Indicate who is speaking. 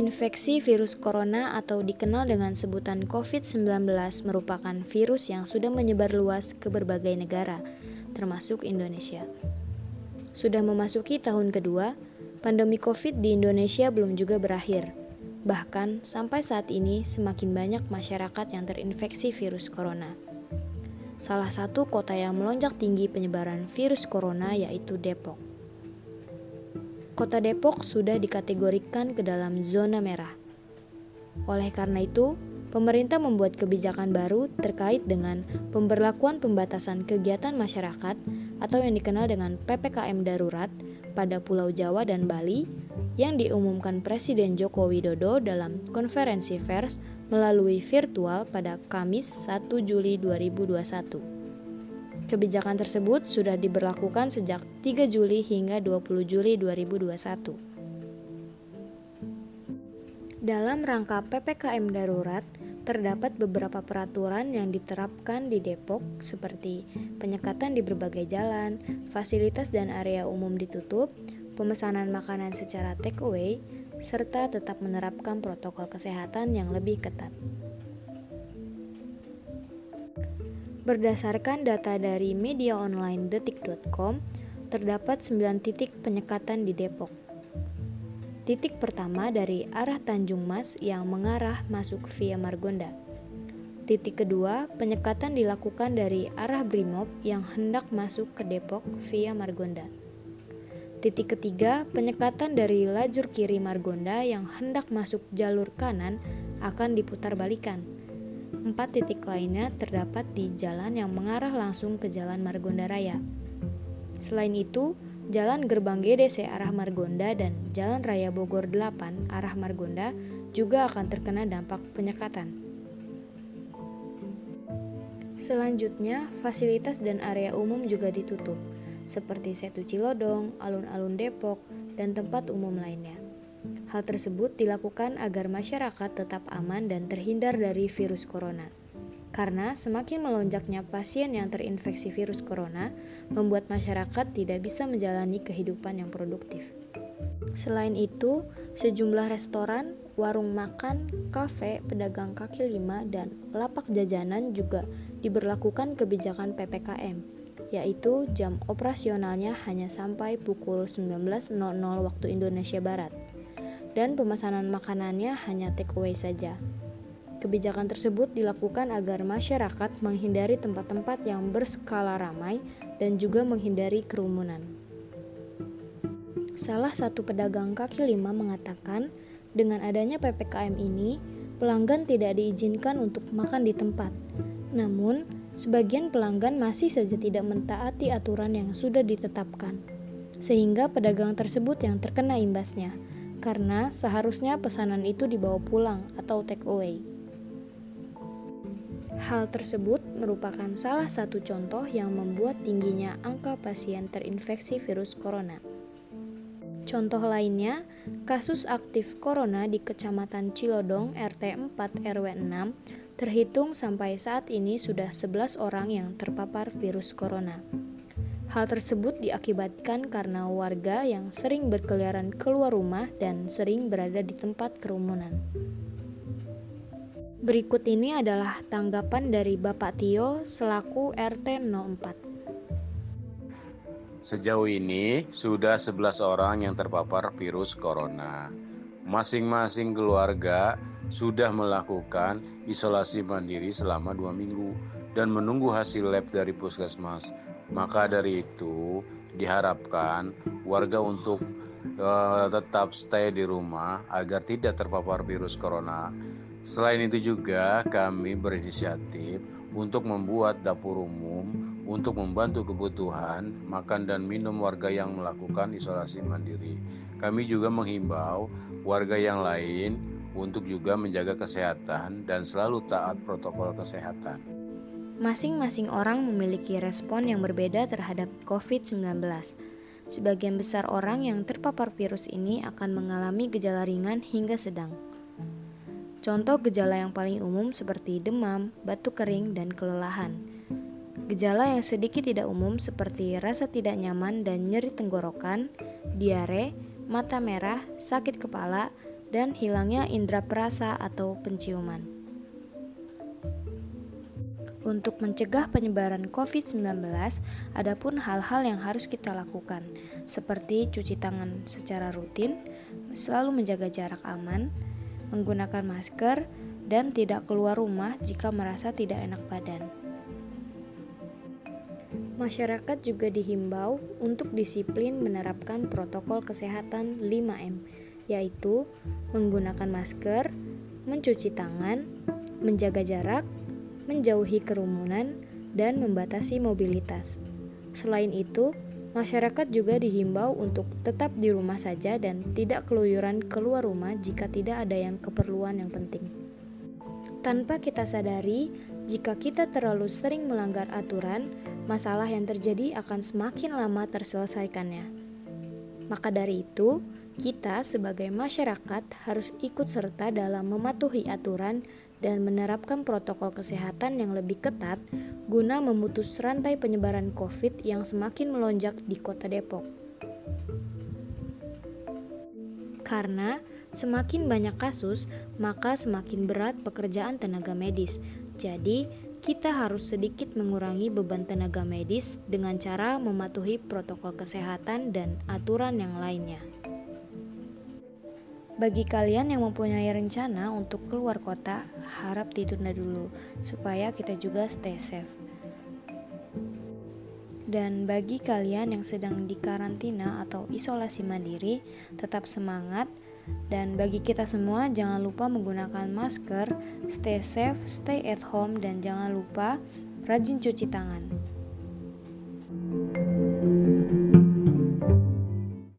Speaker 1: Infeksi virus corona atau dikenal dengan sebutan COVID-19 merupakan virus yang sudah menyebar luas ke berbagai negara, termasuk Indonesia. Sudah memasuki tahun kedua, pandemi COVID di Indonesia belum juga berakhir. Bahkan sampai saat ini semakin banyak masyarakat yang terinfeksi virus corona. Salah satu kota yang melonjak tinggi penyebaran virus corona yaitu Depok. Kota Depok sudah dikategorikan ke dalam zona merah. Oleh karena itu, pemerintah membuat kebijakan baru terkait dengan pemberlakuan pembatasan kegiatan masyarakat atau yang dikenal dengan PPKM darurat pada Pulau Jawa dan Bali yang diumumkan Presiden Joko Widodo dalam konferensi pers melalui virtual pada Kamis 1 Juli 2021. Kebijakan tersebut sudah diberlakukan sejak 3 Juli hingga 20 Juli 2021. Dalam rangka PPKM darurat, terdapat beberapa peraturan yang diterapkan di Depok seperti penyekatan di berbagai jalan, fasilitas dan area umum ditutup, pemesanan makanan secara take away, serta tetap menerapkan protokol kesehatan yang lebih ketat. Berdasarkan data dari media online detik.com, terdapat 9 titik penyekatan di Depok. Titik pertama dari arah Tanjung Mas yang mengarah masuk via Margonda. Titik kedua, penyekatan dilakukan dari arah Brimob yang hendak masuk ke Depok via Margonda. Titik ketiga, penyekatan dari lajur kiri Margonda yang hendak masuk jalur kanan akan diputar balikan Empat titik lainnya terdapat di jalan yang mengarah langsung ke Jalan Margonda Raya. Selain itu, Jalan Gerbang GDC arah Margonda dan Jalan Raya Bogor 8 arah Margonda juga akan terkena dampak penyekatan. Selanjutnya, fasilitas dan area umum juga ditutup, seperti Setu Cilodong, alun-alun Depok, dan tempat umum lainnya. Hal tersebut dilakukan agar masyarakat tetap aman dan terhindar dari virus corona. Karena semakin melonjaknya pasien yang terinfeksi virus corona, membuat masyarakat tidak bisa menjalani kehidupan yang produktif. Selain itu, sejumlah restoran, warung makan, kafe, pedagang kaki lima, dan lapak jajanan juga diberlakukan kebijakan PPKM, yaitu jam operasionalnya hanya sampai pukul 19.00 waktu Indonesia Barat dan pemesanan makanannya hanya take away saja. Kebijakan tersebut dilakukan agar masyarakat menghindari tempat-tempat yang berskala ramai dan juga menghindari kerumunan. Salah satu pedagang kaki lima mengatakan, dengan adanya PPKM ini, pelanggan tidak diizinkan untuk makan di tempat. Namun, sebagian pelanggan masih saja tidak mentaati aturan yang sudah ditetapkan, sehingga pedagang tersebut yang terkena imbasnya karena seharusnya pesanan itu dibawa pulang atau take away. Hal tersebut merupakan salah satu contoh yang membuat tingginya angka pasien terinfeksi virus corona. Contoh lainnya, kasus aktif corona di Kecamatan Cilodong RT 4 RW 6 terhitung sampai saat ini sudah 11 orang yang terpapar virus corona. Hal tersebut diakibatkan karena warga yang sering berkeliaran keluar rumah dan sering berada di tempat kerumunan. Berikut ini adalah tanggapan dari Bapak Tio selaku RT 04.
Speaker 2: Sejauh ini sudah 11 orang yang terpapar virus corona. Masing-masing keluarga sudah melakukan isolasi mandiri selama dua minggu dan menunggu hasil lab dari puskesmas maka dari itu diharapkan warga untuk uh, tetap stay di rumah agar tidak terpapar virus corona. Selain itu juga kami berinisiatif untuk membuat dapur umum untuk membantu kebutuhan makan dan minum warga yang melakukan isolasi mandiri. Kami juga menghimbau warga yang lain untuk juga menjaga kesehatan dan selalu taat protokol kesehatan.
Speaker 1: Masing-masing orang memiliki respon yang berbeda terhadap COVID-19. Sebagian besar orang yang terpapar virus ini akan mengalami gejala ringan hingga sedang. Contoh gejala yang paling umum seperti demam, batuk kering, dan kelelahan. Gejala yang sedikit tidak umum seperti rasa tidak nyaman dan nyeri tenggorokan, diare, mata merah, sakit kepala, dan hilangnya indera perasa atau penciuman. Untuk mencegah penyebaran COVID-19, ada pun hal-hal yang harus kita lakukan, seperti cuci tangan secara rutin, selalu menjaga jarak aman, menggunakan masker, dan tidak keluar rumah jika merasa tidak enak badan. Masyarakat juga dihimbau untuk disiplin menerapkan protokol kesehatan 5M, yaitu menggunakan masker, mencuci tangan, menjaga jarak, menjauhi kerumunan, dan membatasi mobilitas. Selain itu, masyarakat juga dihimbau untuk tetap di rumah saja dan tidak keluyuran keluar rumah jika tidak ada yang keperluan yang penting. Tanpa kita sadari, jika kita terlalu sering melanggar aturan, masalah yang terjadi akan semakin lama terselesaikannya. Maka dari itu, kita sebagai masyarakat harus ikut serta dalam mematuhi aturan dan menerapkan protokol kesehatan yang lebih ketat guna memutus rantai penyebaran COVID yang semakin melonjak di Kota Depok. Karena semakin banyak kasus, maka semakin berat pekerjaan tenaga medis. Jadi, kita harus sedikit mengurangi beban tenaga medis dengan cara mematuhi protokol kesehatan dan aturan yang lainnya. Bagi kalian yang mempunyai rencana untuk keluar kota, harap ditunda dulu supaya kita juga stay safe. Dan bagi kalian yang sedang dikarantina atau isolasi mandiri, tetap semangat. Dan bagi kita semua, jangan lupa menggunakan masker, stay safe, stay at home, dan jangan lupa rajin cuci tangan.